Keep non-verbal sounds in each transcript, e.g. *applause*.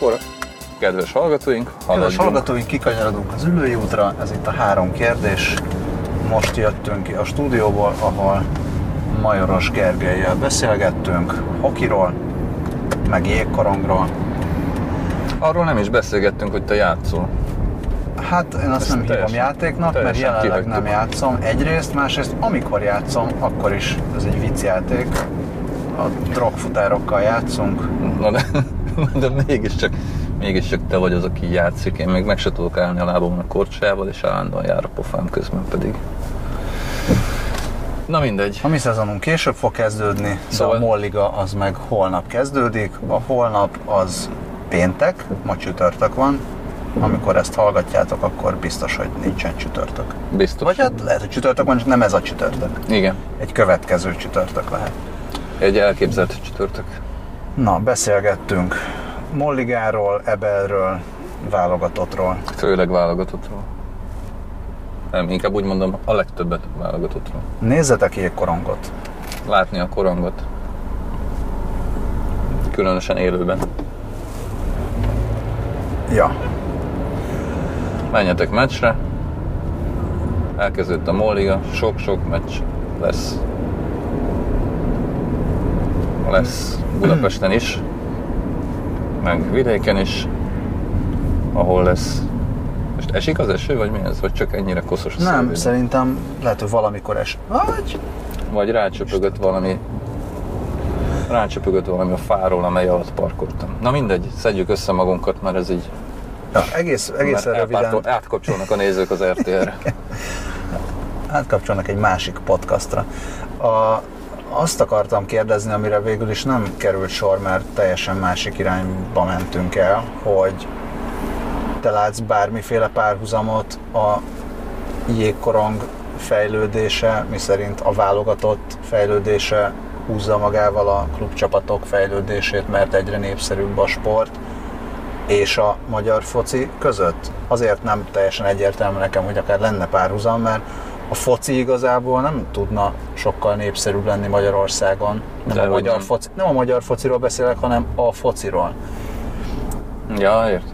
akkor kedves hallgatóink, Kedves hallgatóink, kikanyarodunk az ülői útra, ez itt a három kérdés. Most jöttünk ki a stúdióból, ahol Majoros Gergelyel beszélgettünk hokiról, meg jégkorongról. Arról nem is beszélgettünk, hogy te játszol. Hát én azt Ezt nem hívom teljesen- játéknak, mert jelenleg kihagytuk. nem játszom egyrészt, másrészt amikor játszom, akkor is ez egy viccjáték. A drogfutárokkal játszunk. Na de, *laughs* de mégiscsak, mégiscsak te vagy az, aki játszik. Én még meg se tudok állni a lábamon a korcsolyával, és állandóan jár a pofám közben pedig. Na mindegy. A mi szezonunk később fog kezdődni, szóval Szóval- a Molliga az meg holnap kezdődik. A holnap az péntek, ma csütörtök van. Amikor ezt hallgatjátok, akkor biztos, hogy nincsen csütörtök. Biztos. Vagy hát lehet, hogy csütörtök van, csak nem ez a csütörtök. Igen. Egy következő csütörtök lehet. Egy elképzelt csütörtök. Na, beszélgettünk Molligáról, Ebelről, válogatottról. Főleg válogatottról. Nem, inkább úgy mondom, a legtöbbet válogatottról. Nézzetek jégkorongot. Látni a korongot. Különösen élőben. Ja, Menjetek meccsre. Elkezdődött a Molliga, sok-sok meccs lesz. Lesz Budapesten is, meg vidéken is, ahol lesz. Most esik az eső, vagy mi ez? Vagy csak ennyire koszos a nem, szélvédő? szerintem lehet, hogy valamikor es. Vagy Vagy rácsöpögött valami rácsöpögött valami a fáról, amely alatt parkoltam. Na mindegy, szedjük össze magunkat, mert ez így ja, egész, mert röviden. átkapcsolnak a nézők az RTR-re. *laughs* átkapcsolnak egy másik podcastra. A, azt akartam kérdezni, amire végül is nem került sor, mert teljesen másik irányba mentünk el, hogy te látsz bármiféle párhuzamot a jégkorong fejlődése, miszerint a válogatott fejlődése húzza magával a klubcsapatok fejlődését, mert egyre népszerűbb a sport, és a magyar foci között. Azért nem teljesen egyértelmű nekem, hogy akár lenne párhuzam, mert a foci igazából nem tudna sokkal népszerűbb lenni Magyarországon. Nem, De a magyar, nem. foci, nem a magyar fociról beszélek, hanem a fociról. Ja, ért.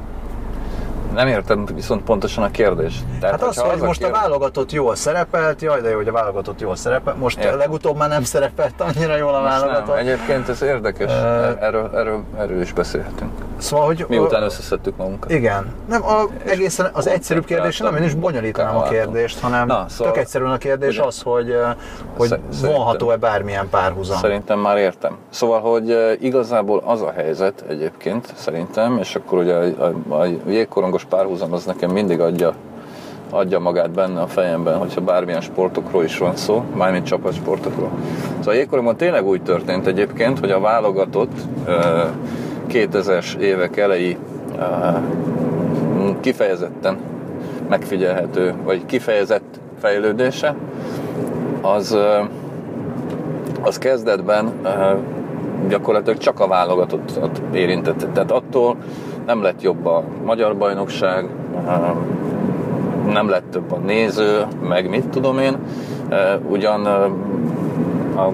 Nem értem viszont pontosan a kérdést. Tehát, Hát az, hogy most a kérdés- válogatott jól szerepelt, jaj, de jó, hogy a válogatott jól szerepel. Most Értem. legutóbb már nem szerepelt annyira jól a Most válogatott. nem. Egyébként ez érdekes, erről, erről, erről is beszélhetünk. Szóval, hogy Miután összeszedtük magunkat. Igen. Nem, a, egészen az egyszerűbb kérdés, nem, én is bonyolítanám a kérdést, hanem Na, szóval- tök egyszerűen a kérdés ugye- az, hogy, hogy vonható-e bármilyen párhuzam. Szerintem már értem. Szóval, hogy igazából az a helyzet egyébként, szerintem, és akkor ugye a, a, a jégkorongos párhuzam az nekem mindig adja, adja magát benne a fejemben, hogyha bármilyen sportokról is van szó, mármint csapatsportokról. Szóval a jégkorongban tényleg úgy történt egyébként, hogy a válogatott eh, 2000-es évek elejé kifejezetten megfigyelhető, vagy kifejezett fejlődése, az az kezdetben gyakorlatilag csak a válogatottat érintette. Tehát attól nem lett jobb a magyar bajnokság, nem lett több a néző, meg mit tudom én. Ugyan a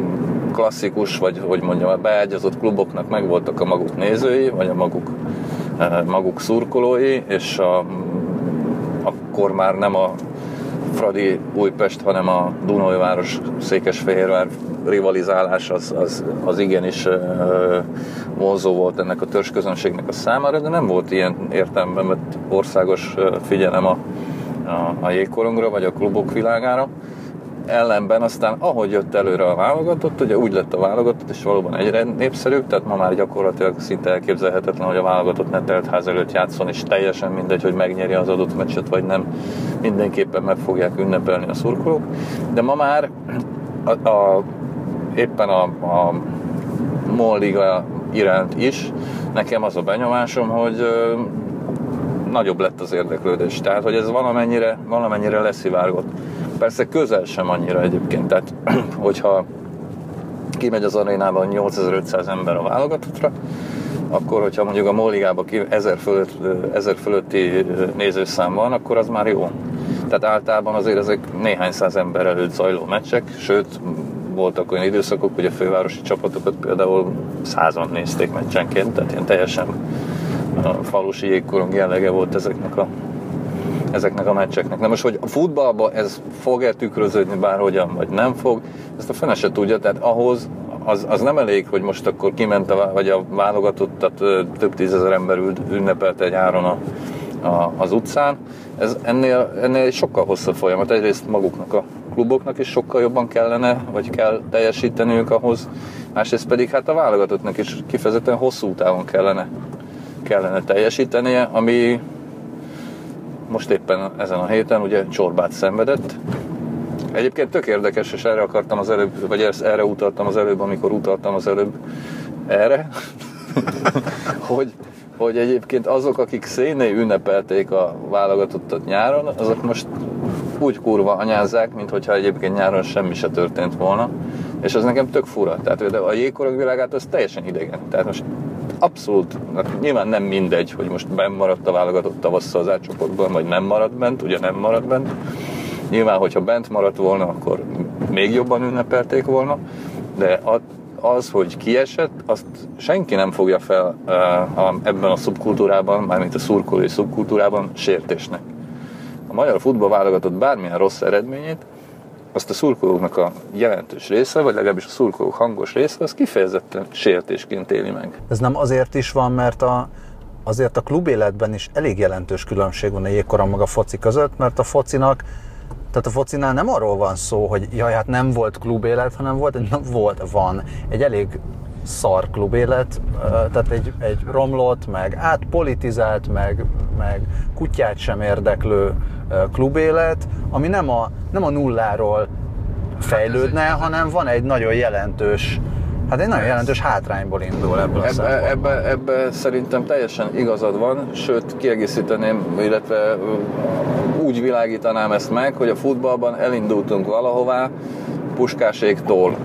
klasszikus, vagy hogy mondjam, a beágyazott kluboknak megvoltak a maguk nézői, vagy a maguk, eh, maguk szurkolói, és a, akkor már nem a Fradi Újpest, hanem a Dunajváros Székesfehérvár rivalizálás az, az, az igenis ö, vonzó volt ennek a törzsközönségnek a számára, de nem volt ilyen értelemben vett országos ö, figyelem a, a, a jégkorongra, vagy a klubok világára. Ellenben aztán, ahogy jött előre a válogatott, ugye úgy lett a válogatott, és valóban egyre népszerűbb, tehát ma már gyakorlatilag szinte elképzelhetetlen, hogy a válogatott ne telt ház előtt játszon, és teljesen mindegy, hogy megnyeri az adott meccset, vagy nem. Mindenképpen meg fogják ünnepelni a szurkolók. De ma már a, a, éppen a, a MOL liga iránt is nekem az a benyomásom, hogy nagyobb lett az érdeklődés. Tehát, hogy ez valamennyire, valamennyire leszivárgott. Persze közel sem annyira egyébként. Tehát, *clears throat* hogyha kimegy az arénában 8500 ember a válogatottra, akkor, hogyha mondjuk a Molligába 1000, fölött, 1000 fölötti nézőszám van, akkor az már jó. Tehát általában azért ezek néhány száz ember előtt zajló meccsek, sőt, voltak olyan időszakok, hogy a fővárosi csapatokat például százan nézték meccsenként, tehát ilyen teljesen a falusi jégkorong jellege volt ezeknek a, ezeknek a meccseknek. Na most, hogy a futballban ez fog-e tükröződni bárhogyan, vagy nem fog, ezt a fene se tudja, tehát ahhoz az, az nem elég, hogy most akkor kiment a, vagy a válogatott, tehát több tízezer ember ült, ünnepelte egy áron a, a, az utcán. Ez ennél, ennél egy sokkal hosszabb folyamat. Egyrészt maguknak a kluboknak is sokkal jobban kellene, vagy kell teljesíteniük ahhoz, másrészt pedig hát a válogatottnak is kifejezetten hosszú távon kellene, kellene teljesítenie, ami most éppen ezen a héten ugye csorbát szenvedett. Egyébként tök érdekes, és erre akartam az előbb, vagy erre utaltam az előbb, amikor utaltam az előbb erre, *laughs* hogy, hogy egyébként azok, akik széné ünnepelték a válogatottat nyáron, azok most úgy kurva anyázzák, mint hogyha egyébként nyáron semmi se történt volna. És ez nekem tök fura. Tehát a jégkorong világát az teljesen idegen. Tehát most abszolút, hát nyilván nem mindegy, hogy most benn maradt a válogatott tavasszal az átcsoportban, vagy nem maradt bent, ugye nem maradt bent. Nyilván, hogyha bent maradt volna, akkor még jobban ünnepelték volna, de az, hogy kiesett, azt senki nem fogja fel ebben a szubkultúrában, mármint a szurkolói szubkultúrában sértésnek. A magyar futball válogatott bármilyen rossz eredményét, azt a szurkolóknak a jelentős része, vagy legalábbis a szurkolók hangos része, az kifejezetten sértésként éli meg. Ez nem azért is van, mert a, azért a klub életben is elég jelentős különbség van a jégkorong meg foci között, mert a focinak tehát a focinál nem arról van szó, hogy jaj, hát nem volt klubélet, hanem volt, nem volt, van egy elég szar klubélet, tehát egy, egy romlott, meg átpolitizált, meg, meg kutyát sem érdeklő klubélet, ami nem a, nem a nulláról fejlődne, hanem van egy nagyon jelentős Hát egy nagyon jelentős hátrányból indul ebből a ebbe, ebbe, ebbe szerintem teljesen igazad van, sőt kiegészíteném, illetve úgy világítanám ezt meg, hogy a futballban elindultunk valahová Puskáségtól.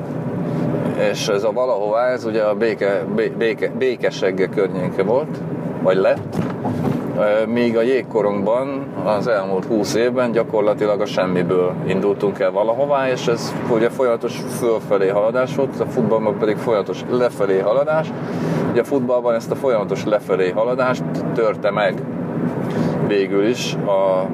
És ez a valahová, ez ugye a béke, béke, békesegge környéke volt, vagy lett, Míg a jégkorongban az elmúlt 20 évben gyakorlatilag a semmiből indultunk el valahová, és ez ugye folyamatos fölfelé haladás volt, a futballban pedig folyamatos lefelé haladás. Ugye a futballban ezt a folyamatos lefelé haladást törte meg végül is a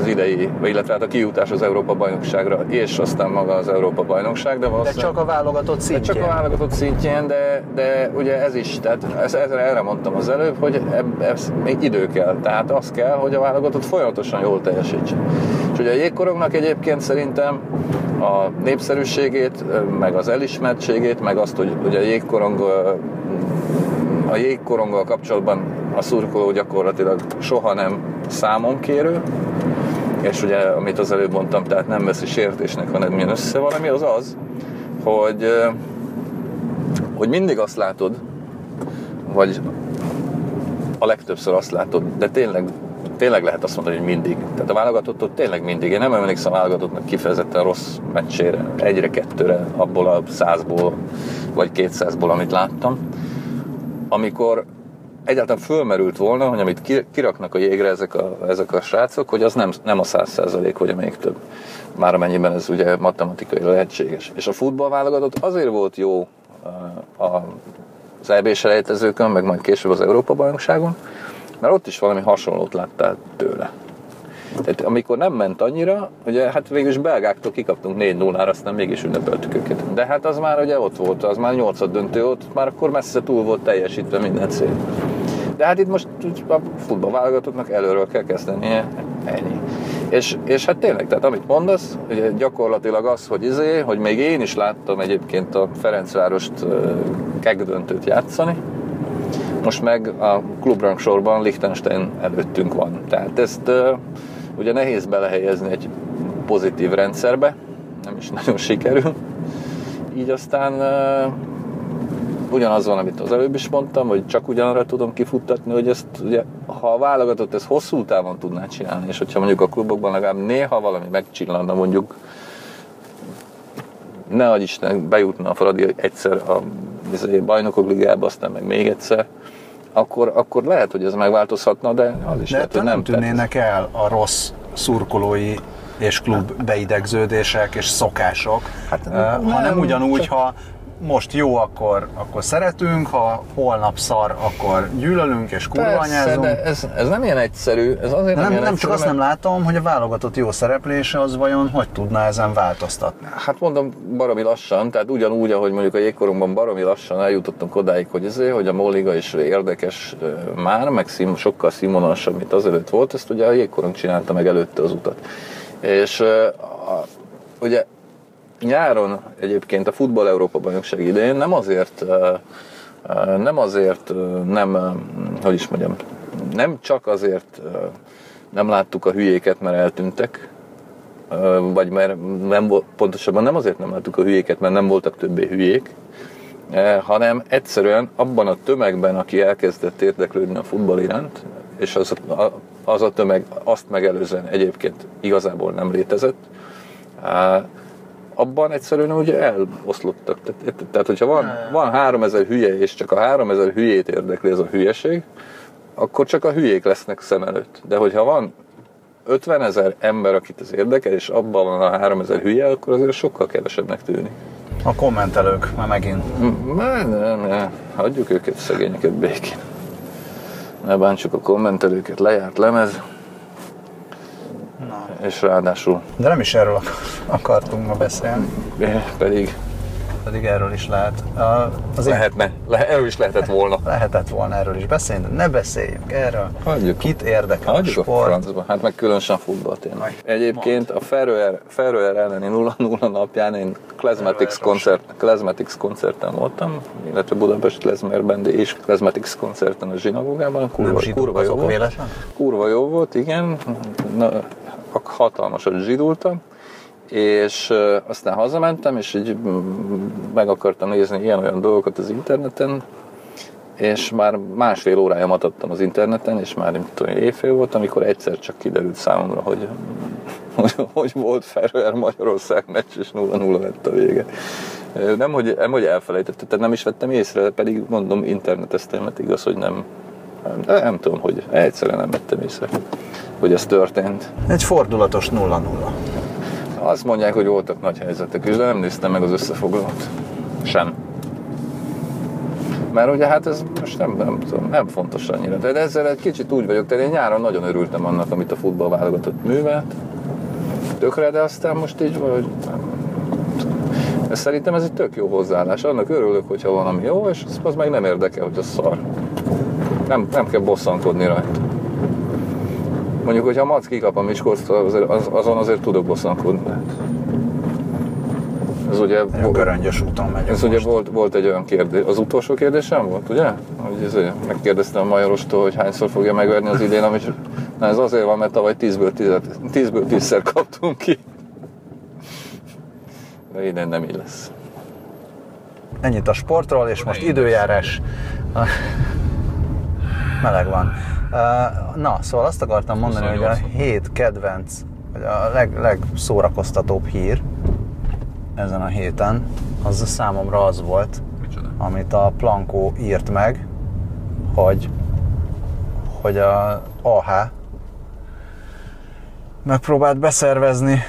az idei, illetve hát a kijutás az Európa bajnokságra, és aztán maga az Európa bajnokság. De, de csak a válogatott szintjén. De csak a válogatott szintjén, de, de ugye ez is, tehát ez, ezre erre mondtam az előbb, hogy eb, ez még idő kell. Tehát az kell, hogy a válogatott folyamatosan jól teljesítse. És ugye a jégkorongnak egyébként szerintem a népszerűségét, meg az elismertségét, meg azt, hogy ugye a jégkorong a jégkoronggal kapcsolatban a szurkoló gyakorlatilag soha nem számon kérő, és ugye, amit az előbb mondtam, tehát nem veszi sértésnek, hanem milyen össze valami, az az, hogy, hogy mindig azt látod, vagy a legtöbbször azt látod, de tényleg, tényleg lehet azt mondani, hogy mindig. Tehát a válogatottól tényleg mindig. Én nem emlékszem a válogatottnak kifejezetten rossz meccsére, egyre, kettőre, abból a százból, vagy kétszázból, amit láttam. Amikor egyáltalán fölmerült volna, hogy amit kiraknak a jégre ezek a, ezek a srácok, hogy az nem, nem a száz százalék, hogy még több. Már amennyiben ez ugye matematikai lehetséges. És a futballválogatott azért volt jó a, az EB selejtezőkön, meg majd később az Európa-bajnokságon, mert ott is valami hasonlót láttál tőle. Tehát amikor nem ment annyira, ugye hát végül is belgáktól kikaptunk 4-0-ra, aztán mégis ünnepeltük őket. De hát az már ugye ott volt, az már nyolcad döntő ott, már akkor messze túl volt teljesítve minden cél. De hát itt most a futballválogatottnak előről kell kezdenie, ennyi. És, és hát tényleg, tehát amit mondasz, ugye gyakorlatilag az, hogy izé, hogy még én is láttam egyébként a Ferencvárost kegdöntőt játszani, most meg a klubrangsorban Liechtenstein előttünk van. Tehát ezt ugye nehéz belehelyezni egy pozitív rendszerbe, nem is nagyon sikerül. Így aztán ugyanaz van, amit az előbb is mondtam, hogy csak ugyanarra tudom kifuttatni, hogy ezt ugye, ha a válogatott ezt hosszú távon tudná csinálni, és hogyha mondjuk a klubokban legalább néha valami megcsillanna, mondjuk ne adj Isten, bejutna a Fradi egyszer a izé, bajnokok ligába, aztán meg még egyszer, akkor, akkor lehet, hogy ez megváltozhatna, de az is de lehet, hogy nem. nem tűnnének el a rossz szurkolói és klub beidegződések és szokások, hát, uh, hanem ugyanúgy, csak... ha most jó, akkor, akkor szeretünk, ha holnap szar, akkor gyűlölünk és Persze, kurvanyázunk. de ez, ez nem ilyen egyszerű. Ez azért nem, nem, nem egyszerű, csak azt mert- nem látom, hogy a válogatott jó szereplése az vajon hogy tudná ezen változtatni. Hát mondom, baromi lassan, tehát ugyanúgy, ahogy mondjuk a jégkorongban baromi lassan eljutottunk odáig, hogy ezért, hogy a Móliga is érdekes már, meg szín, sokkal színvonalasabb, mint azelőtt volt, ezt ugye a jégkorong csinálta meg előtte az utat. És a, ugye nyáron egyébként a Futball Európa bajnokság idején nem azért nem azért nem, hogy is mondjam, nem csak azért nem láttuk a hülyéket, mert eltűntek, vagy mert nem pontosabban nem azért nem láttuk a hülyéket, mert nem voltak többé hülyék, hanem egyszerűen abban a tömegben, aki elkezdett érdeklődni a futball iránt, és az a, az a tömeg azt megelőzően egyébként igazából nem létezett, abban egyszerűen ugye eloszlottak. Tehát, tehát hogyha van, van 3000 hülye, és csak a 3000 hülyét érdekli ez a hülyeség, akkor csak a hülyék lesznek szem előtt. De hogyha van 50 ezer ember, akit ez érdekel, és abban van a 3000 hülye, akkor azért sokkal kevesebbnek tűnik. A kommentelők, már megint. Nem, nem, nem, hagyjuk őket, szegényeket békén. Ne bántsuk a kommentelőket, lejárt lemez. És ráadásul De nem is erről ak- akartunk ma beszélni, pedig pedig erről is lehet. A- Az lehetne, le, erről is lehetett volna. Lehetett volna erről is beszélni, de ne beszéljünk erről. Hagyjuk. Kit érdekel a Hagyjuk a sport? francba, hát meg különösen futball tényleg. Egyébként a Ferroer, Ferroer elleni 0-0 napján én Klezmatics, koncert, Klezmatics koncerten voltam, illetve Budapest Klezmerben és Klezmatics koncerten a zsinagógában. Kurva, kurva jó volt. véletlen? Kurva jó volt, igen. Na, hatalmasat zsidultam. És aztán hazamentem, és így meg akartam nézni ilyen-olyan dolgokat az interneten, és már másfél órája adtam az interneten, és már nem tudom, éjfél volt, amikor egyszer csak kiderült számomra, hogy, hogy, hogy volt Ferrer Magyarország meccs, és 0-0 lett a vége. Nem, hogy, nem, hogy elfelejtettem, tehát nem is vettem észre, pedig mondom, interneteztem, mert igaz, hogy nem, nem, nem tudom, hogy egyszerűen nem vettem észre, hogy ez történt. Egy fordulatos 0-0. Azt mondják, hogy voltak nagy helyzetek is, de nem néztem meg az összefoglalót. Sem. Mert ugye hát ez most nem, nem, tudom, nem fontos annyira. De ezzel egy kicsit úgy vagyok, tehát én nyáron nagyon örültem annak, amit a futball válogatott művelt. Tökre, de aztán most így vagy. Ez szerintem ez egy tök jó hozzáállás. Annak örülök, hogyha van ami jó, és az, az meg nem érdekel, hogy az szar. Nem, nem kell bosszankodni rajta. Mondjuk, hogyha a Mac kikap a azért, az, azon azért tudok bosszankodni. Ez ugye, Nagyon göröngyös úton megyünk ez ugye most. volt, volt egy olyan kérdés, az utolsó kérdésem volt, ugye? Hogy ez, megkérdeztem a Majorostól, hogy hányszor fogja megverni az idén, amit Na ez azért van, mert tavaly 10-ből 10, 10-ből 10-szer kaptunk ki. De idén nem így lesz. Ennyit a sportról, és most időjárás. Meleg van. Na, szóval azt akartam mondani, hogy a 28. hét kedvenc, vagy a leg, legszórakoztatóbb hír ezen a héten, az számomra az volt, Micsoda? amit a Plankó írt meg, hogy, hogy a AH megpróbált beszervezni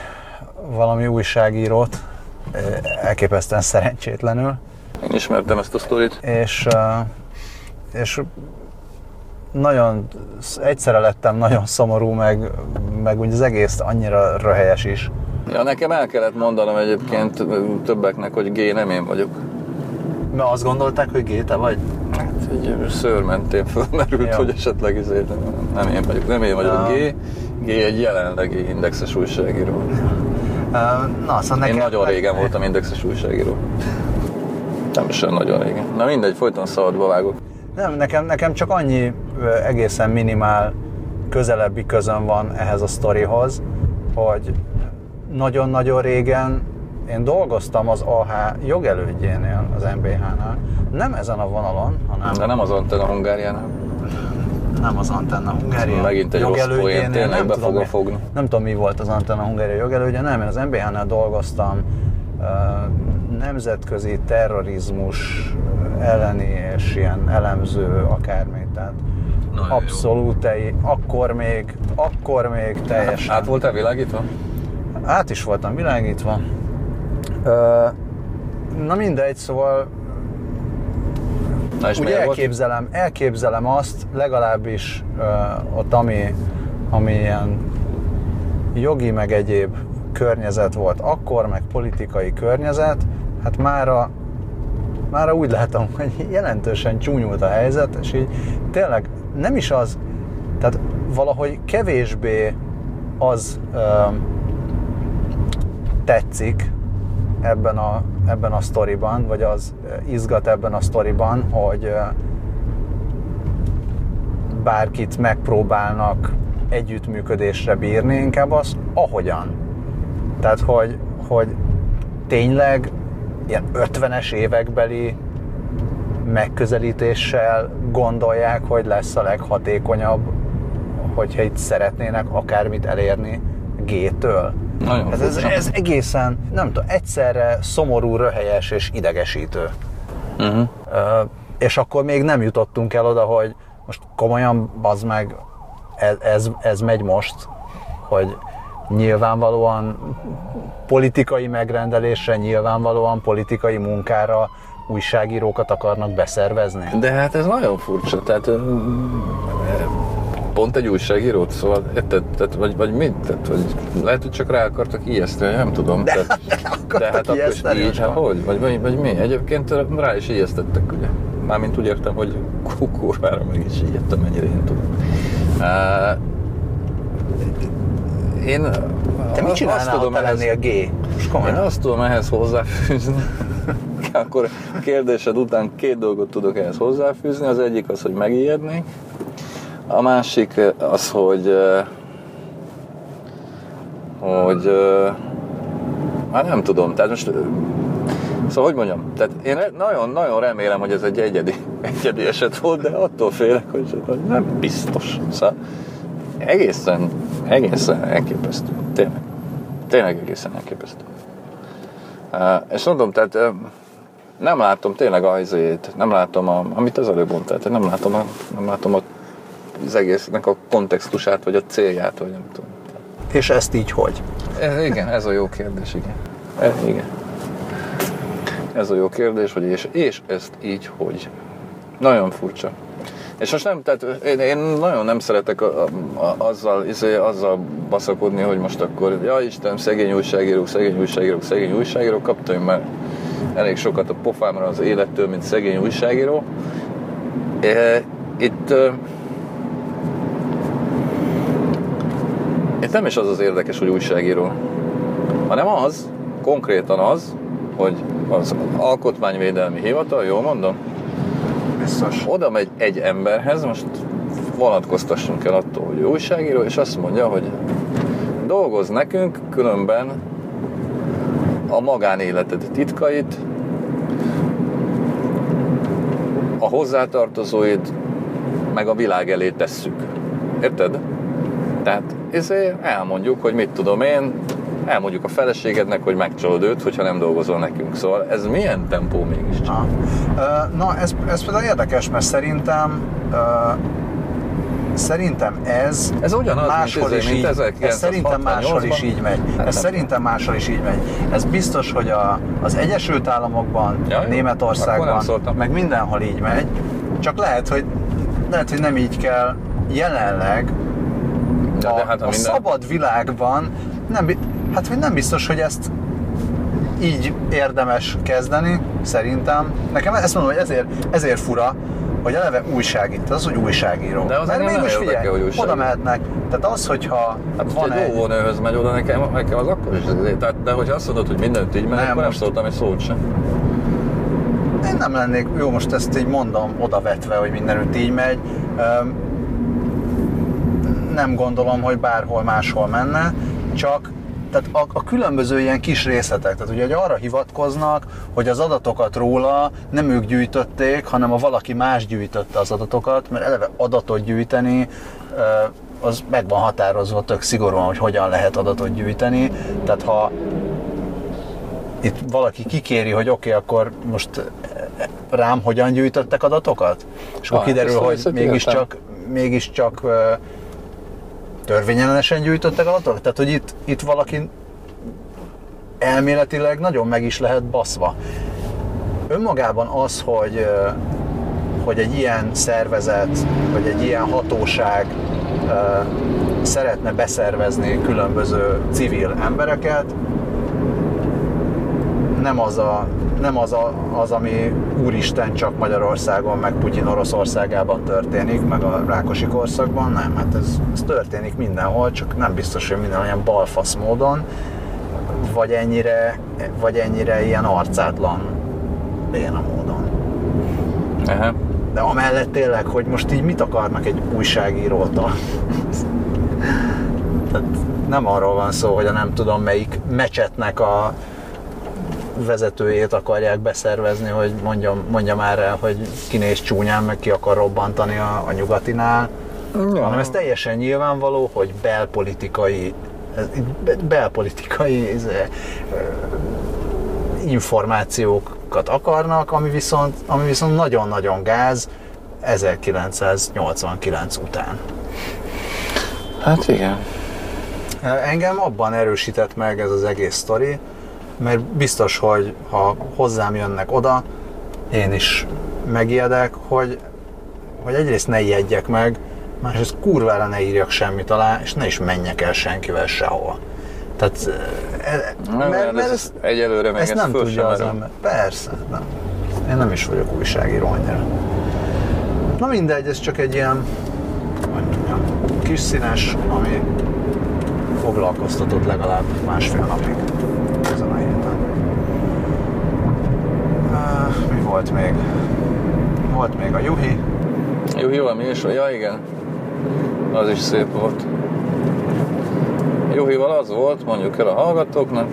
valami újságírót, elképesztően szerencsétlenül, Én ismertem ezt a sztorit. és, és nagyon, egyszerre lettem nagyon szomorú, meg, meg úgy az egész annyira röhelyes is. Ja, nekem el kellett mondanom egyébként többeknek, hogy G nem én vagyok. Mert azt gondolták, hogy Géte vagy? Hát egy szőr mentén fölmerült, Ja. hogy esetleg izé, nem én vagyok, nem én vagyok Ja. G. G egy jelenlegi indexes újságíró. Na, szóval Én nekem, nagyon régen voltam indexes újságíró. Nem is olyan nagyon régen. Na mindegy, folyton szabadba vágok. Nem, nekem, nekem csak annyi egészen minimál közelebbi közön van ehhez a sztorihoz, hogy nagyon-nagyon régen én dolgoztam az AH jogelődjénél, az MBH-nál. Nem ezen a vonalon, hanem De nem az Antenna Hungáriánál. nem az Antenna Hungária Megint egy rossz poén, tényleg nem be tudom, fogom fogni. Nem tudom, mi volt az Antenna Hungária jogelődje, nem, én az MBH-nál dolgoztam, nemzetközi terrorizmus elleni és ilyen elemző akármi, tehát Nagyon abszolút, egy- akkor még, akkor még teljesen Át voltál világítva? át is voltam világítva. Na mindegy, szóval Na és úgy miért volt? elképzelem, elképzelem azt, legalábbis uh, ott, ami, ami ilyen jogi meg egyéb környezet volt akkor, meg politikai környezet, hát mára, mára úgy látom, *laughs* hogy jelentősen csúnyult a helyzet, és így tényleg nem is az, tehát valahogy kevésbé az ö, tetszik ebben a, ebben a sztoriban, vagy az izgat ebben a sztoriban, hogy ö, bárkit megpróbálnak együttműködésre bírni, inkább az ahogyan. Tehát, hogy, hogy tényleg ilyen 50-es évekbeli megközelítéssel gondolják, hogy lesz a leghatékonyabb, hogyha itt szeretnének akármit elérni G-től. Nagyon Ez, ez, ez egészen, nem tudom, egyszerre szomorú, röhelyes és idegesítő. Uh-huh. Ö, és akkor még nem jutottunk el oda, hogy most komolyan, bazd meg, ez, ez, ez megy most, hogy nyilvánvalóan politikai megrendelésre, nyilvánvalóan politikai munkára újságírókat akarnak beszervezni. De hát ez nagyon furcsa, tehát pont egy újságírót, szóval, tehát, vagy, vagy mit? Tehát, vagy lehet, hogy csak rá akartak ijeszteni, nem tudom. De, tehát, *laughs* de hát akkor is így, hát hogy? Vagy, vagy, vagy mi? Egyébként rá is ijesztettek, ugye? Mármint úgy értem, hogy kurvára meg is ijedtem, mennyire én tudom. Uh, én Te mit azt csinálnál, tudom ha te lennél G? Én azt tudom ehhez hozzáfűzni, *laughs* akkor a kérdésed után két dolgot tudok ehhez hozzáfűzni. Az egyik az, hogy megijednék. A másik az, hogy hogy hát nem tudom, tehát most Szóval, hogy mondjam, tehát én nagyon-nagyon remélem, hogy ez egy egyedi, egyedi eset volt, de attól félek, hogy hogy nem biztos. Szóval egészen, egészen elképesztő. Tényleg. Tényleg egészen elképesztő. Uh, és mondom, tehát uh, nem látom tényleg a izét, nem látom, a, amit az előbb mondtál, tehát nem látom, a, nem látom a, az egésznek a kontextusát, vagy a célját, vagy nem tudom. És ezt így hogy? Ez, igen, ez a jó kérdés, igen. E, igen. Ez a jó kérdés, hogy és, és ezt így hogy. Nagyon furcsa. És most nem, tehát én, én nagyon nem szeretek a, a, a, azzal, izé, azzal baszakodni, hogy most akkor, ja Isten, szegény újságírók, szegény újságírók, szegény újságírók, kaptam én már elég sokat a pofámra az élettől, mint szegény újságíró. E, itt e, itt nem is az az érdekes, hogy újságíró, hanem az, konkrétan az, hogy az alkotmányvédelmi hivatal, jól mondom, Biztos. oda megy egy emberhez, most vonatkoztassunk el attól, hogy újságíró, és azt mondja, hogy dolgoz nekünk, különben a magánéleted titkait, a hozzátartozóid, meg a világ elé tesszük. Érted? Tehát ezért elmondjuk, hogy mit tudom én, elmondjuk a feleségednek, hogy megcsalod őt, hogyha nem dolgozol nekünk. Szóval ez milyen tempó mégis? Na, Ö, na ez, ez például érdekes, mert szerintem szerintem ez Ez ugyanaz, máshol mint, is izé, mint így, ez szerintem máshol is 1968-ban. így megy. Hát Ez nem szerintem máshol is így megy. Ez biztos, hogy a, az Egyesült Államokban, Ja, Németországban, meg mindenhol így megy. Csak lehet, hogy lehet, hogy nem így kell jelenleg De, a, de hát a a minden... szabad világban nem, hát hogy nem biztos, hogy ezt így érdemes kezdeni, szerintem. Nekem ezt mondom, hogy ezért, ezért fura, hogy eleve újságít, az, hogy újságíró. De az engem nem mégis érdekel, hogy újságíró. oda mehetnek. Tehát az, hogyha Hát, van egy óvónőhöz megy oda nekem, nekem az akkor is. Tehát, de hogyha azt mondod, hogy mindent így megy, Nem, akkor nem most- szóltam egy szót sem. Én nem lennék, jó, most ezt így mondom, odavetve, hogy mindenütt így megy. Nem gondolom, hogy bárhol máshol menne, csak tehát a, a különböző ilyen kis részletek, tehát ugye hogy arra hivatkoznak, hogy az adatokat róla nem ők gyűjtötték, hanem a valaki más gyűjtötte az adatokat, mert eleve adatot gyűjteni, az meg van határozva tök szigorúan, hogy hogyan lehet adatot gyűjteni. Tehát ha itt valaki kikéri, hogy oké, okay, akkor most rám hogyan gyűjtöttek adatokat? És akkor Ah, kiderül, ezt- hogy mégiscsak, mégiscsak törvényellenesen gyűjtöttek adatokat? Tehát, hogy itt, itt valaki elméletileg nagyon meg is lehet baszva. önmagában az, hogy, hogy egy ilyen szervezet, vagy egy ilyen hatóság szeretne beszervezni különböző civil embereket, nem az, a, nem az, a, az, ami úristen csak Magyarországon, meg Putyin Oroszországában történik, meg a Rákosi korszakban, nem, hát ez, ez történik mindenhol, csak nem biztos, hogy minden olyan balfasz módon, vagy ennyire, vagy ennyire ilyen arcátlan béna módon. Aha. De amellett tényleg, hogy most így mit akarnak egy újságírótól? Tehát nem arról van szó, hogy a nem tudom melyik mecsetnek a vezetőjét akarják beszervezni, hogy mondjam, mondja már el, hogy kinéz csúnyán, meg ki akar robbantani a, a nyugatinál, ja. hanem ez teljesen nyilvánvaló, hogy belpolitikai belpolitikai ez, információkat akarnak, ami viszont, ami viszont nagyon-nagyon gáz 1989 után. Hát igen. Engem abban erősített meg ez az egész sztori, mert biztos, hogy ha hozzám jönnek oda, én is megijedek, hogy, hogy egyrészt ne ijedjek meg, másrészt kurvára ne írjak semmit alá, és ne is menjek el senkivel sehova. Tehát, e, nem, mert, mert ez, egyelőre meg ezt nem tudja az ember. Persze, nem. Én nem is vagyok újságíró annyira. Na mindegy, ez csak egy ilyen, mondjam, kis színes, ami foglalkoztatott legalább másfél napig ezen a héten. Uh, mi volt még? Volt még a Juhi. Juhi valami is, ja igen. Az is szép volt. Juhival az volt, mondjuk el a hallgatóknak,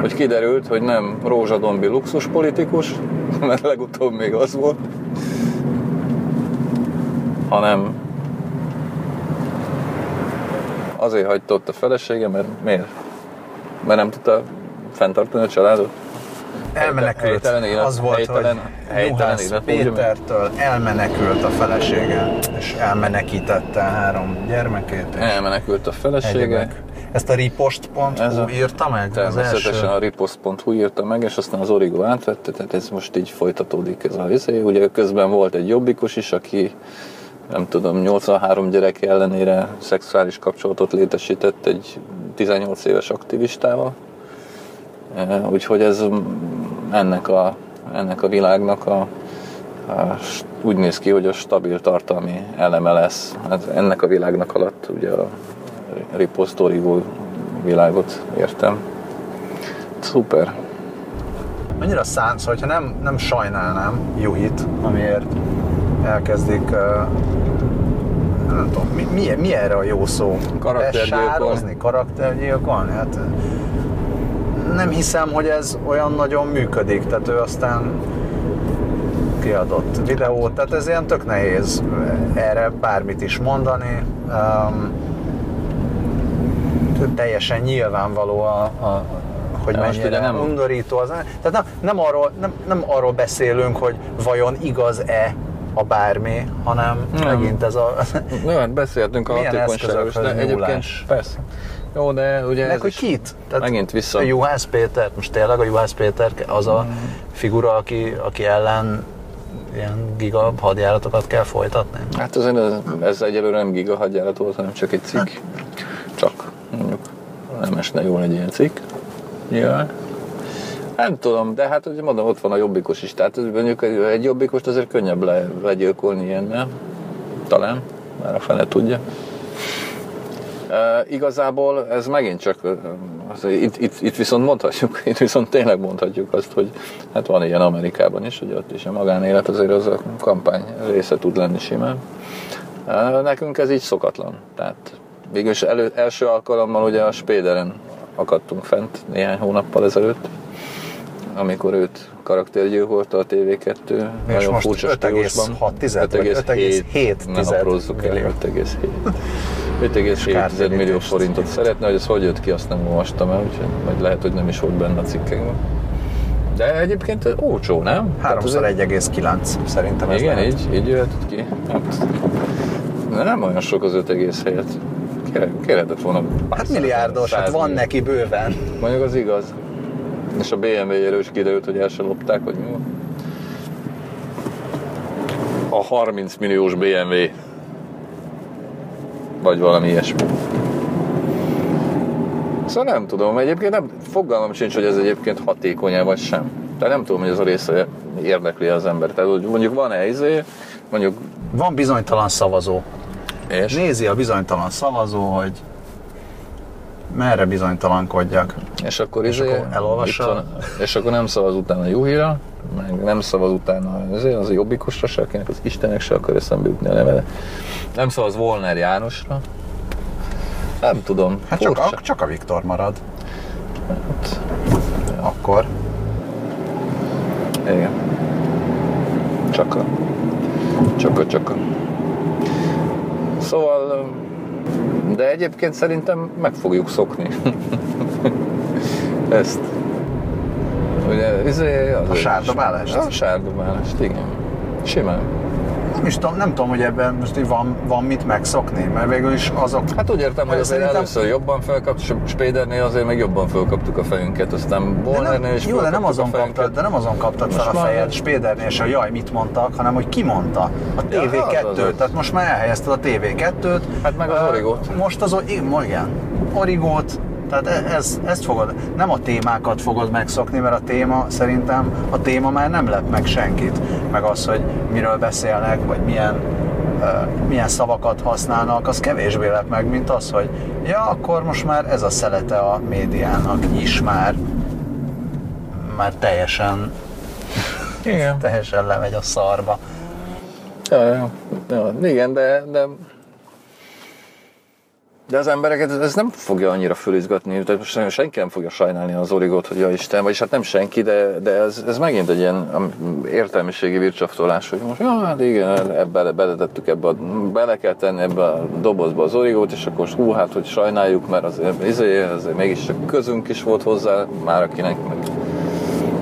hogy kiderült, hogy nem rózsadombi luxus politikus, *laughs* mert legutóbb még az volt, hanem azért hagyta ott a felesége, mert miért? Mert nem tudta fenntartani a családot? Elmenekült. Helytelen az volt, helytelen, hogy helytelen élet, Pétertől elmenekült a felesége, és elmenekítette három gyermekét. Elmenekült a felesége. Egyebek. Ezt a ripost.hu írta meg? Természetesen a ripost.hu írta meg, és aztán az Origo átvette, tehát ez most így folytatódik ez a izé. Ugye közben volt egy jobbikos is, aki nem tudom, 83 gyerek ellenére szexuális kapcsolatot létesített egy 18 éves aktivistával. E, úgyhogy ez ennek a, ennek a világnak a, a, úgy néz ki, hogy a stabil tartalmi eleme lesz. Hát ennek a világnak alatt ugye a riposztorívó világot értem. Szuper. Mennyire szánsz, hogyha nem, nem sajnálnám Juhit, amiért elkezdik nem tudom, mi, mi, mi erre a jó szó? Karaktergyilkolni. karaktergyilkolni? Hát nem hiszem, hogy ez olyan nagyon működik, tehát ő aztán kiadott videót, tehát ez ilyen tök nehéz erre bármit is mondani. Um, teljesen nyilvánvaló a, a hogy mennyire nem undorító az. Tehát nem, nem, arról, nem, nem arról beszélünk, hogy vajon igaz-e a bármi, hanem nem. megint ez a... Nem, hát beszéltünk a hatékonyságról, de egyébként persze. Jó, de ugye Meg, hogy kit? Tehát megint vissza. A Juhász Péter, most tényleg a Juhász Péter az a mm. figura, aki, aki ellen ilyen giga hadjáratokat kell folytatni? Hát ez, ez egyelőre nem giga hadjárat volt, hanem csak egy cikk. Csak, mondjuk nem esne jól egy ilyen cikk. Ja. Nem tudom, de hát ugye mondom, ott van a jobbikos is, tehát mondjuk egy jobbikost azért könnyebb le, legyilkolni ilyennel. Talán, már a fene tudja. E, igazából ez megint csak, az, itt, itt, itt, viszont mondhatjuk, *laughs* itt viszont tényleg mondhatjuk azt, hogy hát van ilyen Amerikában is, hogy ott is a magánélet azért az a kampány része tud lenni simán. E, nekünk ez így szokatlan. Tehát végülis elő, első alkalommal ugye a Spéderen akadtunk fent néhány hónappal ezelőtt, amikor őt karaktergyilkolta a TV2. És most 5,6 5,7 ne aprózzuk el, 5,7. 5,7 millió forintot szeretne, hogy ez hogy jött ki, azt nem olvastam el, úgyhogy majd lehet, hogy nem is volt benne a cikkekben. De egyébként olcsó, nem? 3x1,9 szerintem ez Igen, így, így jöhetett ki. Hát, nem olyan sok az 5, helyet. Kérhetett volna Hát milliárdos, hát van neki bőven. Mondjuk az igaz. És a BMW-jéről is kiderült, hogy el sem lopták, hogy mi van. A 30 milliós BMW. Vagy valami ilyesmi. Szóval nem tudom, egyébként nem, fogalmam sincs, hogy ez egyébként hatékony vagy sem. Tehát nem tudom, hogy ez a része érdekli az ember. Tehát hogy mondjuk van-e izé, mondjuk... Van bizonytalan szavazó. És? Nézi a bizonytalan szavazó, hogy merre bizonytalankodjak. És akkor, És izé, akkor elolvassa? van- és akkor nem szavaz utána Juhira, meg nem szavaz utána izé, az a jobbikusra se, akinek az Istenek se akar eszembe jutni a neve. Nem szavaz Volner Jánosra. Nem tudom. Hát csak a, csak a Viktor marad. Hát, Akkor. igen. Csak a. Csak a, csak a. Szóval, de egyébként szerintem meg fogjuk szokni. *laughs* Ezt. Ugye, izé, az A sárdobálást? A sárdobálást, igen. Simán. Nem is tudom, nem tudom, hogy ebben most így van, van mit megszokni, mert végül is azok... Hát úgy értem, hogy azért Szerintem- először jobban felkaptuk, Spédernél azért meg jobban felkaptuk a fejünket, aztán nem, is jó, de nem azon a kaptad, de nem azon kaptad fel Most a már- fejed Spédernél se, jaj, mit mondtak, hanem hogy ki mondta. A Ja, az TV2-t, az az. tehát most már elhelyezted a TV2-t. Hát meg az Origót. Most az, igen, Origót, tehát e- ez, ezt fogod, nem a témákat fogod megszokni, mert a téma szerintem, a téma már nem lep meg senkit, meg az, hogy miről beszélnek, vagy milyen ö, milyen szavakat használnak, az kevésbé lep meg, mint az, hogy ja, akkor most már ez a szelete a médiának is már már teljesen, Igen. teljesen lemegy a szarba. Ja, ja, ja, igen, de, de de az embereket ez- nem fogja annyira fölizgatni, tehát most senki nem fogja sajnálni az origót, hogy ja Isten, vagyis hát nem senki, de, de ez, ez megint egy ilyen értelmiségi vircsaftolás, hogy most ja, hát igen, ebbe beletettük ebbe, a, bele kell tenni ebbe a dobozba az origót, és akkor most hú, hát hogy sajnáljuk, mert azért, izé, azért mégis csak közünk is volt hozzá, már akinek meg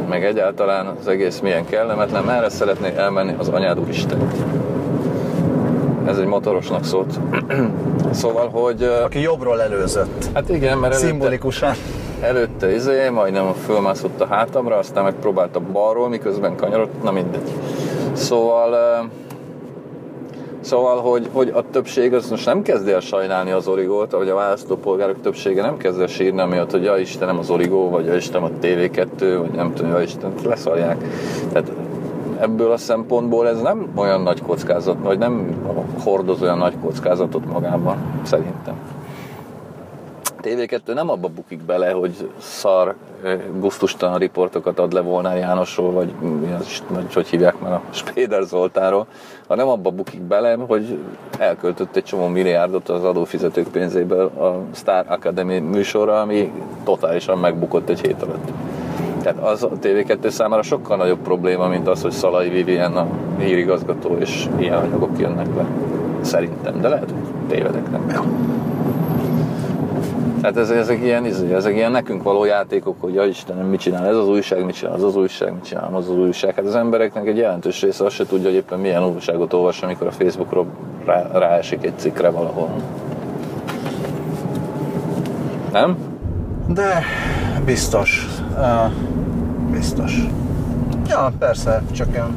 meg egyáltalán az egész milyen kellemetlen, merre szeretnék elmenni az anyád úristen. Ez egy motorosnak szólt. *clears throat* szóval, hogy... Aki jobbról előzött. Hát igen, mert előtte, Szimbolikusan. előtte izé, majdnem fölmászott a hátamra, aztán megpróbálta balról, miközben kanyarodott, na mindegy. Szóval... Szóval, hogy, hogy a többség az most nem kezdi el sajnálni az origót, vagy a választópolgárok többsége nem kezd el sírni, amiatt, hogy ja Istenem az origó, vagy ja Istenem a TV2, vagy nem tudom, ja Isten, leszarják. Tehát ebből a szempontból ez nem olyan nagy kockázat, vagy nem hordoz olyan nagy kockázatot magában, szerintem. TV2 nem abba bukik bele, hogy szar, gusztustalan riportokat ad le Volnár Jánosról, vagy, vagy hogy hívják már a Spéder Zoltáról, hanem abba bukik bele, hogy elköltött egy csomó milliárdot az adófizetők pénzéből a Star Academy műsorra, ami totálisan megbukott egy hét alatt. Tehát az a TV2 számára sokkal nagyobb probléma, mint az, hogy Szalai Vivien a hírigazgató, és ilyen anyagok jönnek be. Szerintem, de lehet, hogy tévedek, nem Hát ez, ezek, ilyen, izé, ezek ilyen nekünk való játékok, hogy ja Istenem, mit csinál ez az újság, mit csinál az az újság, mit csinál az az újság. Hát az embereknek egy jelentős része azt se tudja, hogy éppen milyen újságot olvas, amikor a Facebookról rá, ráesik egy cikkre valahol. Nem? De biztos. Uh, biztos. Ja, persze, csak ilyen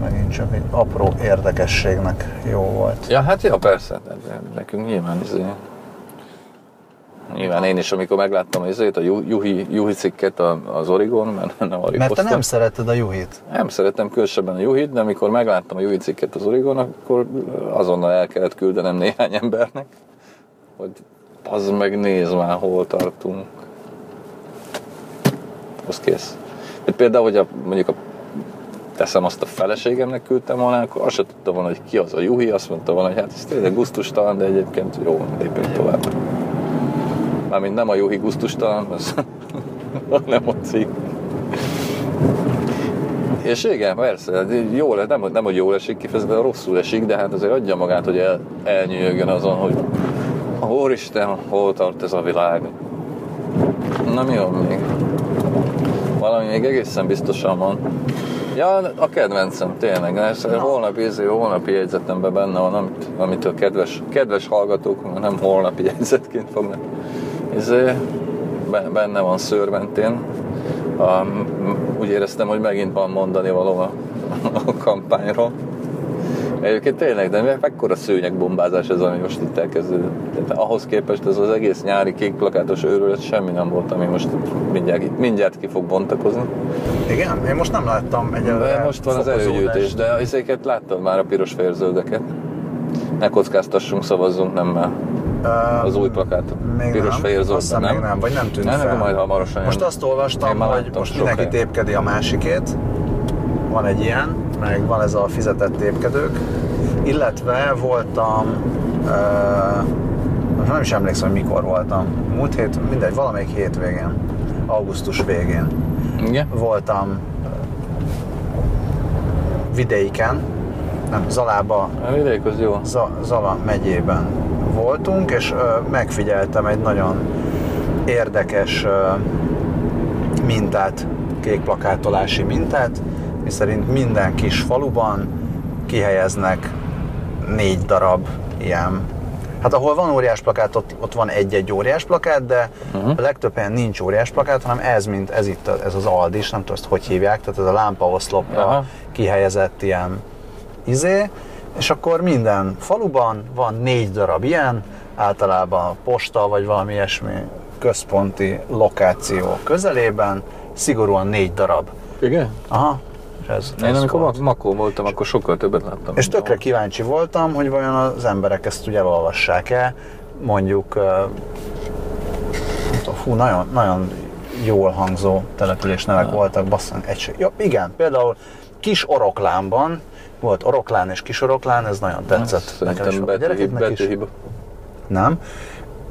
megint csak egy apró érdekességnek jó volt. Ja, hát ja, persze. De, de nekünk nyilván izé, Nyilván én is, amikor megláttam az a Ju- Juhi, Juhi cikket az Origon, mert nem Mert te nem szereted a Juhit. Nem szeretem különösebben a Juhit, de amikor megláttam a Juhi cikket az Origon, akkor azonnal el kellett küldenem néhány embernek, hogy az meg nézd már, hol tartunk. Az kész. De például, hogy a, mondjuk a teszem azt a feleségemnek küldtem volna, akkor azt sem tudtam volna, hogy ki az a Juhi, azt mondta volna, hogy hát ez tényleg gusztustalan, de egyébként jó, lépjünk tovább. Mármint nem a Juhi gusztustalan, az *laughs* nem a cikk. És igen, persze, hát jól, nem, nem, hogy jól esik kifejezetten, rosszul esik, de hát azért adja magát, hogy el, elnyűjögjön azon, hogy Úristen, hol tart ez a világ. Mi van még? Valami még egészen biztosan van. Ja, a kedvencem, tényleg. Ez holnap izé, holnapi jegyzetemben benne van, amit, amit a kedves, kedves hallgatók nem holnapi *laughs* jegyzetként fognak izé, be- benne van szőrmentén. A, úgy éreztem, hogy megint van mondani való a, a kampányról. Egyébként tényleg, de mekkora szőnyegbombázás ez, ami most itt elkezdődött. Tehát ahhoz képest ez az egész nyári kék plakátos őrület semmi nem volt, ami most mindjárt, mindjárt ki fog bontakozni. Igen? Én most nem láttam egyelőre most van az előgyűjtés, de ezeket láttad már a piros fehér zöldeket. Ne kockáztassunk, szavazzunk nemmel. Öm, Az új plakát. Még Piros, nem. fehér, zöld, nem? még nem, vagy nem tűnt Nem, fel. majd hamarosan Most azt olvastam, már hogy láttam most mindenki tépkedi a másikét. Van egy ilyen, meg van ez a fizetett tépkedők. Illetve voltam, uh, nem is emlékszem, hogy mikor voltam. Múlt hét, mindegy, valamelyik hétvégén, augusztus végén Igen? voltam vidéken, nem, Zalába, A vidék az jó. Zala megyében voltunk, és ö, megfigyeltem egy nagyon érdekes mintát, kékplakátolási mintát, miszerint minden kis faluban kihelyeznek négy darab ilyen Hát ahol van óriás plakát, ott, ott van egy-egy óriás plakát, de uh-huh. a legtöbb helyen nincs óriás plakát, hanem ez, mint ez itt, ez az Aldis, nem tudom ezt hogy hívják, tehát ez a lámpaoszlopra Aha. kihelyezett ilyen izé, és akkor minden faluban van négy darab ilyen, általában a posta vagy valami ilyesmi központi lokáció közelében, szigorúan négy darab. Igen? Aha. Ez, Én ez amikor volt. Mak- Makó voltam, akkor sokkal többet láttam. És tökre ahol. kíváncsi voltam, hogy vajon az emberek ezt úgy elolvassák-e, mondjuk, tudom, fú, nagyon, nagyon jól hangzó településnevek voltak, basszang, egység. Ja, igen, például Kis Oroklánban volt Oroklán és Kis Oroklán, ez nagyon tetszett. nekem is, Szerintem a gyerekeknek betűhiba. is. betűhiba. Nem?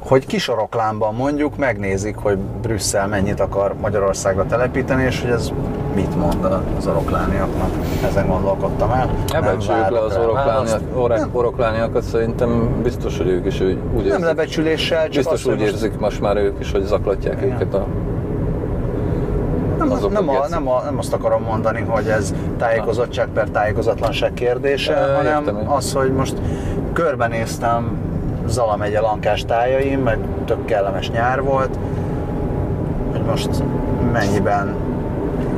Hogy Kisoroklánban mondjuk megnézik, hogy Brüsszel mennyit akar Magyarországra telepíteni, és hogy ez mit mond az oroklániaknak. Ezen gondolkodtam el. Ne Nem becsüljük le az oroklániak, Nem, oroklániakat, szerintem biztos, hogy ők is úgy, nem érzik. lebecsüléssel, csak Biztos úgy most érzik most már ők is, hogy zaklatják Igen. őket a... nem, azok nem, a nem, a, nem azt akarom mondani, hogy ez tájékozottság per tájékozatlanság kérdése, Ö, hanem értem az, hogy most körbenéztem Zala megye lankás tájaim, meg tök kellemes nyár volt, hogy most mennyiben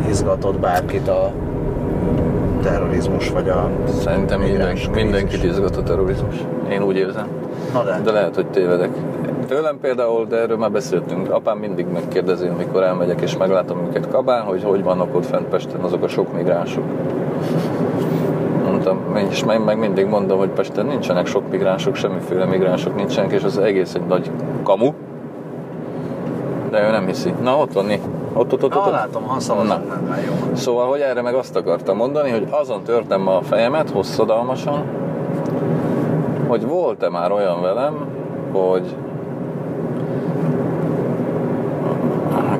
izgatott bárkit a terrorizmus, vagy a Szerintem minden, mindenkit izgat a terrorizmus. Én úgy érzem. Na de, De lehet, hogy tévedek. Tőlem például, de erről már beszéltünk. Apám mindig megkérdezi, amikor elmegyek és meglátom őket Kabán, hogy hogy vannak ott fent Pesten azok a sok migránsok. Mondtam, és meg, meg mindig mondom, hogy Pesten nincsenek sok migránsok, semmiféle migránsok nincsenek, és az egész egy nagy kamu. De ő nem hiszi. Na, ott van. Ott, ott, ott, ott. Ott. látom, ha szavazom, nem, nem jó. Szóval, hogy erre meg azt akartam mondani, hogy azon törtem ma a fejemet hosszadalmasan, hogy volt-e már olyan velem, hogy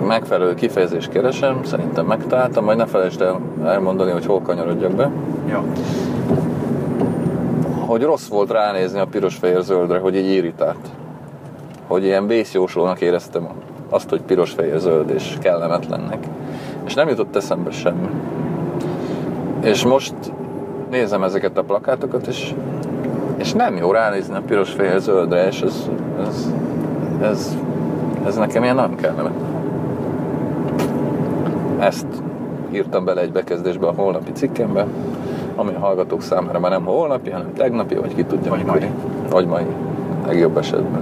megfelelő kifejezést keresem, szerintem megtaláltam, majd ne felejtsd el elmondani, hogy hol kanyarodjak be, Jó. Hogy rossz volt ránézni a piros-fehér-zöldre, hogy így irritált. Hogy ilyen vészjóslónak éreztem azt, hogy piros-fehér-zöld és kellemetlennek. És nem jutott eszembe semmi. És most nézem ezeket a plakátokat, és, és nem jó ránézni a piros-fehér-zöldre, és ez, ez, ez, ez nekem ilyen nagyon kellemetlen. Ezt írtam bele egy bekezdésbe a holnapi cikkembe, ami a hallgatók számára már nem holnapi, hanem tegnapi, vagy ki tudja, Vagy mikor. mai. Vagy mai, legjobb esetben.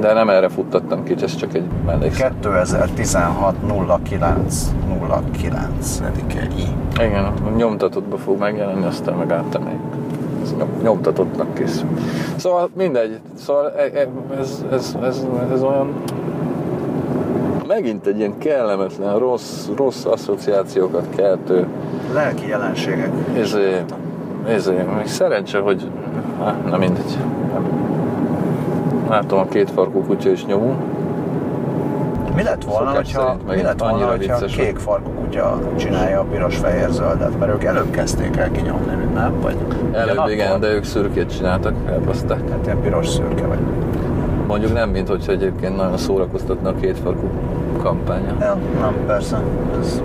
De nem erre futtattam ki, ez csak egy mellékszám. 2016 09 09 i Igen, nyomtatottba fog megjelenni, aztán meg áttemeljük. Ez nyom- nyomtatottnak készül. Szóval mindegy, szóval e- e- ez, ez, ez, ez olyan megint egy ilyen kellemetlen, rossz, rossz asszociációkat keltő Lelki jelenségek. Ezé, ezé, még szerencse, hogy na mindegy. Látom a két farkú kutya is nyomó. Mi lett volna, Szokás hogyha, mi lett volna, hogyha a kék farkú kutya csinálja a piros-fehér-zöldet? Mert ők előbb kezdték el kinyomni, mint nem? Vagy Előbb ugyanakkor? igen, de ők szürkét csináltak, elbaszták. Hát ilyen piros szürke vagy. Mondjuk nem, mint hogyha egyébként nagyon szórakoztatna a két farkú kampánya. Ja, nem, persze. Ez,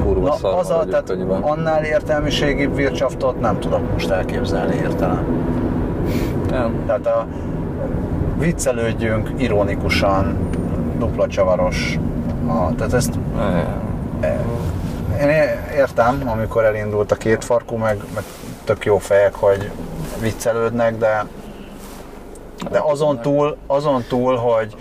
Kurva na, az a, tehát annyiban. annál értelmiségi vircsaftot nem tudok most elképzelni értelem. Nem. Tehát a viccelődjünk, ironikusan, dupla csavaros. A, tehát ezt én értem, amikor elindult a két farkú, meg, meg tök jó fejek, hogy viccelődnek, de, de azon túl, azon túl, hogy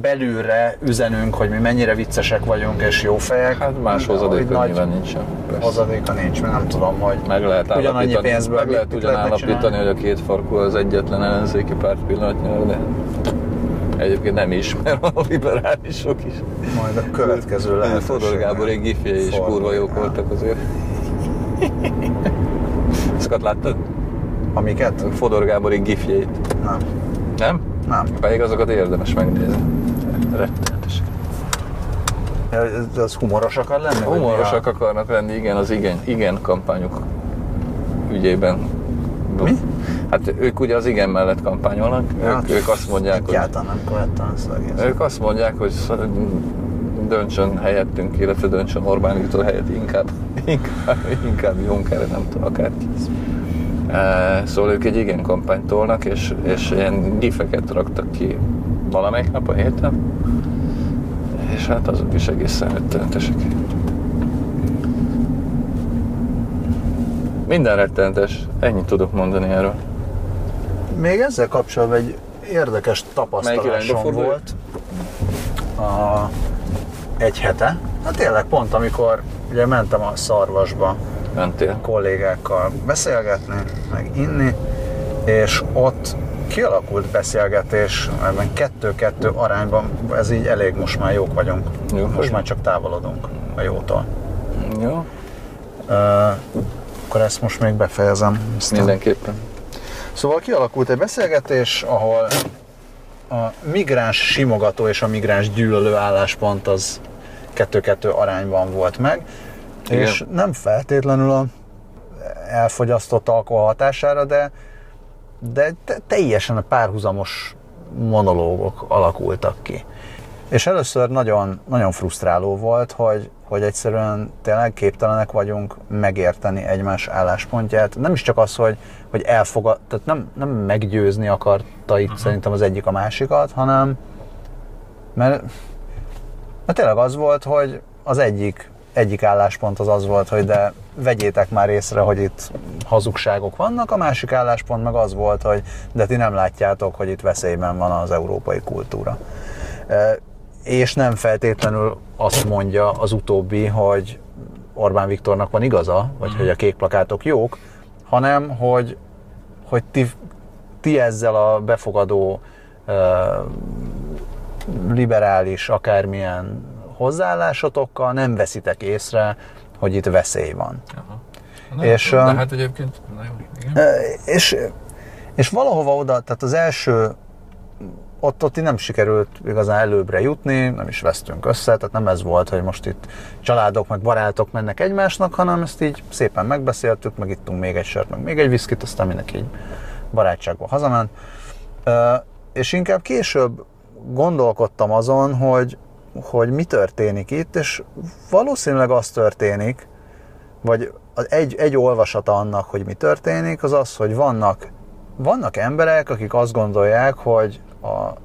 belülre üzenünk, hogy mi mennyire viccesek vagyunk és jó fejek. Hát más hozadéka nyilván nincsen. Hozadéka nincs, mert nem tudom, hogy meg lehet ugyanannyi pénzből meg lehet ugyan állapítani, hogy a két farkú az egyetlen ellenzéki párt pillanatnyilag, de egyébként nem is, *laughs* mert a liberálisok is. Majd a következő lehet. Fodor egy gifjei is kurva jók voltak azért. *laughs* Ezeket láttad? Amiket? Fodor Gábori gifjeit. Nem. Nem? Nem. Pedig azokat érdemes megnézni. Rettenetes. Az humoros akar lenni? Humorosak akarnak lenni, igen, az igen, igen kampányuk ügyében. Mi? Hát ők ugye az igen mellett kampányolnak, ja, ők, ők azt mondják, hogy... nem korrektan Ők azt mondják, hogy döntsön helyettünk, illetve döntsön Orbán Viktor helyett inkább, *laughs* inkább, inkább Juncker, nem tudom, akárki. Szóval ők egy igen kampányt tolnak, és, és ilyen gifeket raktak ki valamelyik nap a héten, és hát azok is egészen rettenetesek. Minden rettenetes, ennyit tudok mondani erről. Még ezzel kapcsolatban egy érdekes tapasztalásom volt a, egy hete. Hát tényleg pont amikor ugye mentem a szarvasba Mentél. kollégákkal beszélgetni, meg inni, és ott kialakult beszélgetés, ebben kettő-kettő arányban, ez így elég, most már jók vagyunk. Jó, most már csak távolodunk a jótól. Jó. Uh, akkor ezt most még befejezem. Aztán... Mindenképpen. Szóval kialakult egy beszélgetés, ahol a migráns simogató és a migráns gyűlölő álláspont az kettő-kettő arányban volt meg. Igen. és nem feltétlenül a elfogyasztott alkohol hatására, de, de teljesen a párhuzamos monológok alakultak ki. És először nagyon, nagyon frusztráló volt, hogy, hogy egyszerűen tényleg képtelenek vagyunk megérteni egymás álláspontját. Nem is csak az, hogy, hogy elfogad, tehát nem, nem meggyőzni akarta itt uh-huh. szerintem az egyik a másikat, hanem mert, mert tényleg az volt, hogy az egyik egyik álláspont az az volt, hogy de vegyétek már észre, hogy itt hazugságok vannak, a másik álláspont meg az volt, hogy de ti nem látjátok, hogy itt veszélyben van az európai kultúra. E, és nem feltétlenül azt mondja az utóbbi, hogy Orbán Viktornak van igaza, vagy hogy a kék plakátok jók, hanem hogy, hogy ti, ti ezzel a befogadó e, liberális, akármilyen hozzáállásotokkal nem veszitek észre, hogy itt veszély van. Aha. Na, és, de hát egyébként, na jó, igen. És, és valahova oda, tehát az első ott, ott nem sikerült igazán előbbre jutni, nem is vesztünk össze, tehát nem ez volt, hogy most itt családok meg barátok mennek egymásnak, hanem ezt így szépen megbeszéltük, meg ittunk még egy sört, meg még egy viszkit, aztán mindenki így barátságban hazament. És inkább később gondolkodtam azon, hogy, hogy mi történik itt, és valószínűleg az történik, vagy egy, egy olvasata annak, hogy mi történik, az az, hogy vannak, vannak emberek, akik azt gondolják, hogy a,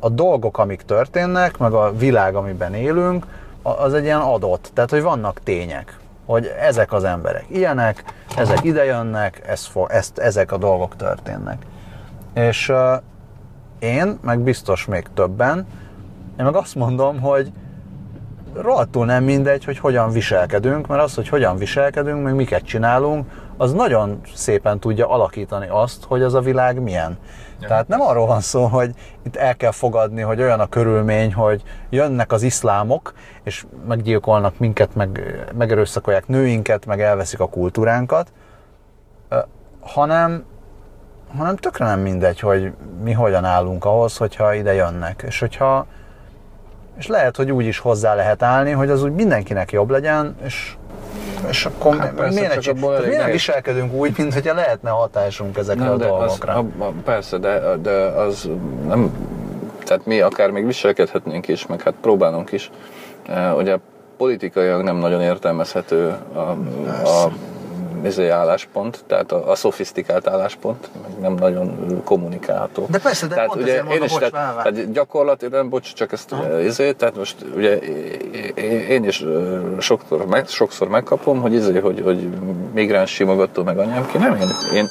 a dolgok, amik történnek, meg a világ, amiben élünk, az egy ilyen adott. Tehát, hogy vannak tények, hogy ezek az emberek ilyenek, ezek idejönnek, ez, ezt, ezek a dolgok történnek. És uh, én, meg biztos még többen, én meg azt mondom, hogy rohadtul nem mindegy, hogy hogyan viselkedünk, mert az, hogy hogyan viselkedünk, meg miket csinálunk, az nagyon szépen tudja alakítani azt, hogy az a világ milyen. Ja. Tehát nem arról van szó, hogy itt el kell fogadni, hogy olyan a körülmény, hogy jönnek az iszlámok, és meggyilkolnak minket, meg megerőszakolják nőinket, meg elveszik a kultúránkat, hanem, hanem tökre nem mindegy, hogy mi hogyan állunk ahhoz, hogyha ide jönnek. És hogyha és lehet, hogy úgy is hozzá lehet állni, hogy az úgy mindenkinek jobb legyen, és és akkor hát persze, miért, csak abból elég miért viselkedünk úgy, mint hogyha lehetne hatásunk ezekre Na, a dolgokra? Az, a, a, persze, de, de az nem, tehát mi akár még viselkedhetnénk is, meg hát próbálunk is. E, ugye politikailag nem nagyon értelmezhető a, a izé álláspont, tehát a, a szofisztikált álláspont, meg nem nagyon kommunikálható. De persze, de tehát pont ugye mondom, én is, bocs, tehát, tehát gyakorlatilag, bocs, csak ezt ugye, izé, tehát most ugye én- is sokszor, meg, sokszor megkapom, hogy izé, hogy, hogy migráns simogató meg anyám ki, nem én, én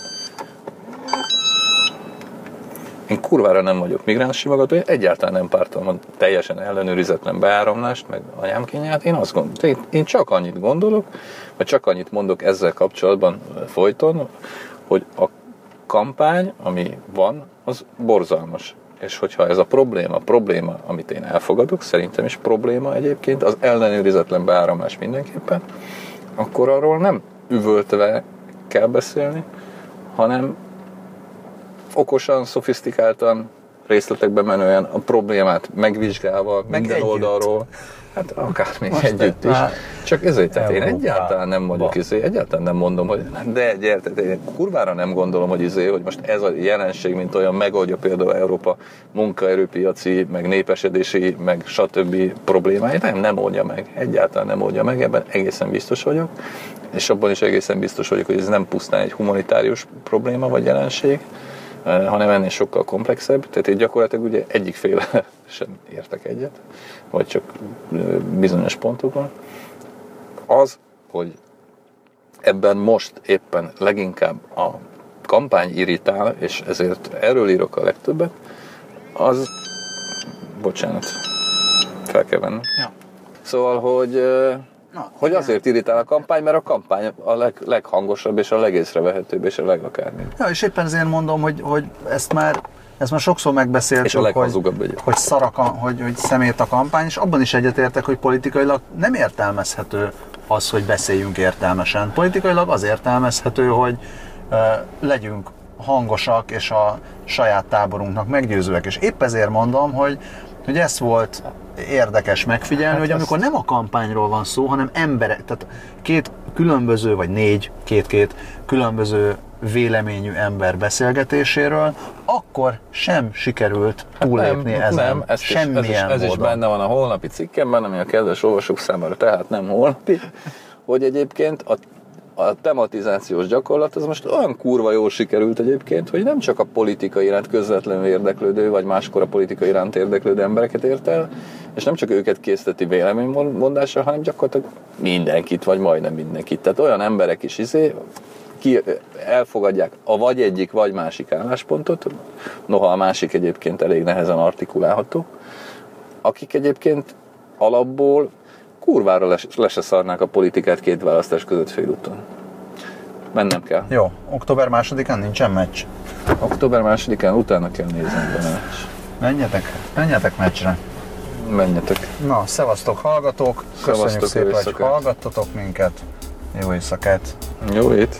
én kurvára nem vagyok migráns simogató, én egyáltalán nem pártom a teljesen ellenőrizetlen beáramlást, meg anyámkényát. Én azt gondolom, én, én csak annyit gondolok, csak annyit mondok ezzel kapcsolatban folyton, hogy a kampány, ami van, az borzalmas. És hogyha ez a probléma, probléma, amit én elfogadok, szerintem is probléma egyébként, az ellenőrizetlen beáramlás mindenképpen, akkor arról nem üvöltve kell beszélni, hanem okosan, szofisztikáltan, részletekbe menően a problémát megvizsgálva, Meg minden együtt. oldalról, hát akármi Most együtt is. már Csak ezért, tehát én egyáltalán nem vagyok izé, egyáltalán nem mondom, hogy de tehát én kurvára nem gondolom, hogy izé, hogy most ez a jelenség, mint olyan megoldja például Európa munkaerőpiaci, meg népesedési, meg stb. problémáit, nem, nem oldja meg. Egyáltalán nem oldja meg, ebben egészen biztos vagyok. És abban is egészen biztos vagyok, hogy ez nem pusztán egy humanitárius probléma vagy jelenség, hanem ennél sokkal komplexebb. Tehát én gyakorlatilag ugye egyik féle *laughs* sem értek egyet, vagy csak eh, bizonyos pontokon. Az, hogy ebben most éppen leginkább a kampány irritál, és ezért erről írok a legtöbbet, az, bocsánat, fel kell vennem. Ja. Szóval, hogy, eh, Na, hogy igen. azért irritál a kampány, mert a kampány a leg, leghangosabb, és a legészrevehetőbb, és a legakármi. Ja, és éppen ezért mondom, hogy, hogy ezt már ezt már sokszor megbeszéltük, És a hogy, hogy szar a, hogy, hogy szemét a kampány, és abban is egyetértek, hogy politikailag nem értelmezhető az, hogy beszéljünk értelmesen. Politikailag az értelmezhető, hogy uh, legyünk hangosak, és a saját táborunknak meggyőzőek. És épp ezért mondom, hogy, hogy ez volt érdekes megfigyelni, Hát hogy amikor nem a kampányról van szó, hanem emberek, tehát két különböző, vagy négy, két-két különböző véleményű ember beszélgetéséről, akkor sem sikerült túlépni nem, ezen. nem, ez, is, Semmilyen ez, is, ez is benne van a holnapi cikkemben, ami a kedves olvasók számára tehát nem holnapi, hogy egyébként a, a tematizációs gyakorlat az most olyan kurva jól sikerült egyébként, hogy nem csak a politika iránt közvetlenül érdeklődő, vagy máskor a politika iránt érdeklődő embereket ért el, és nem csak őket készíteti véleménymondásra, hanem gyakorlatilag mindenkit, vagy majdnem mindenkit. Tehát olyan emberek is izé, ki elfogadják a vagy egyik, vagy másik álláspontot, noha a másik egyébként elég nehezen artikulálható, akik egyébként alapból kurvára le, le se szarnák a politikát két választás között félúton. Mennem kell. Jó, október másodikán nincsen meccs. Október másodikán utána kell nézni benne. Menjetek, menjetek meccsre. Menjetek. Na, szevasztok hallgatók, köszönjük Szevasztok, jó szépen, hogy hallgattatok minket. Jó éjszakát! Jó ét!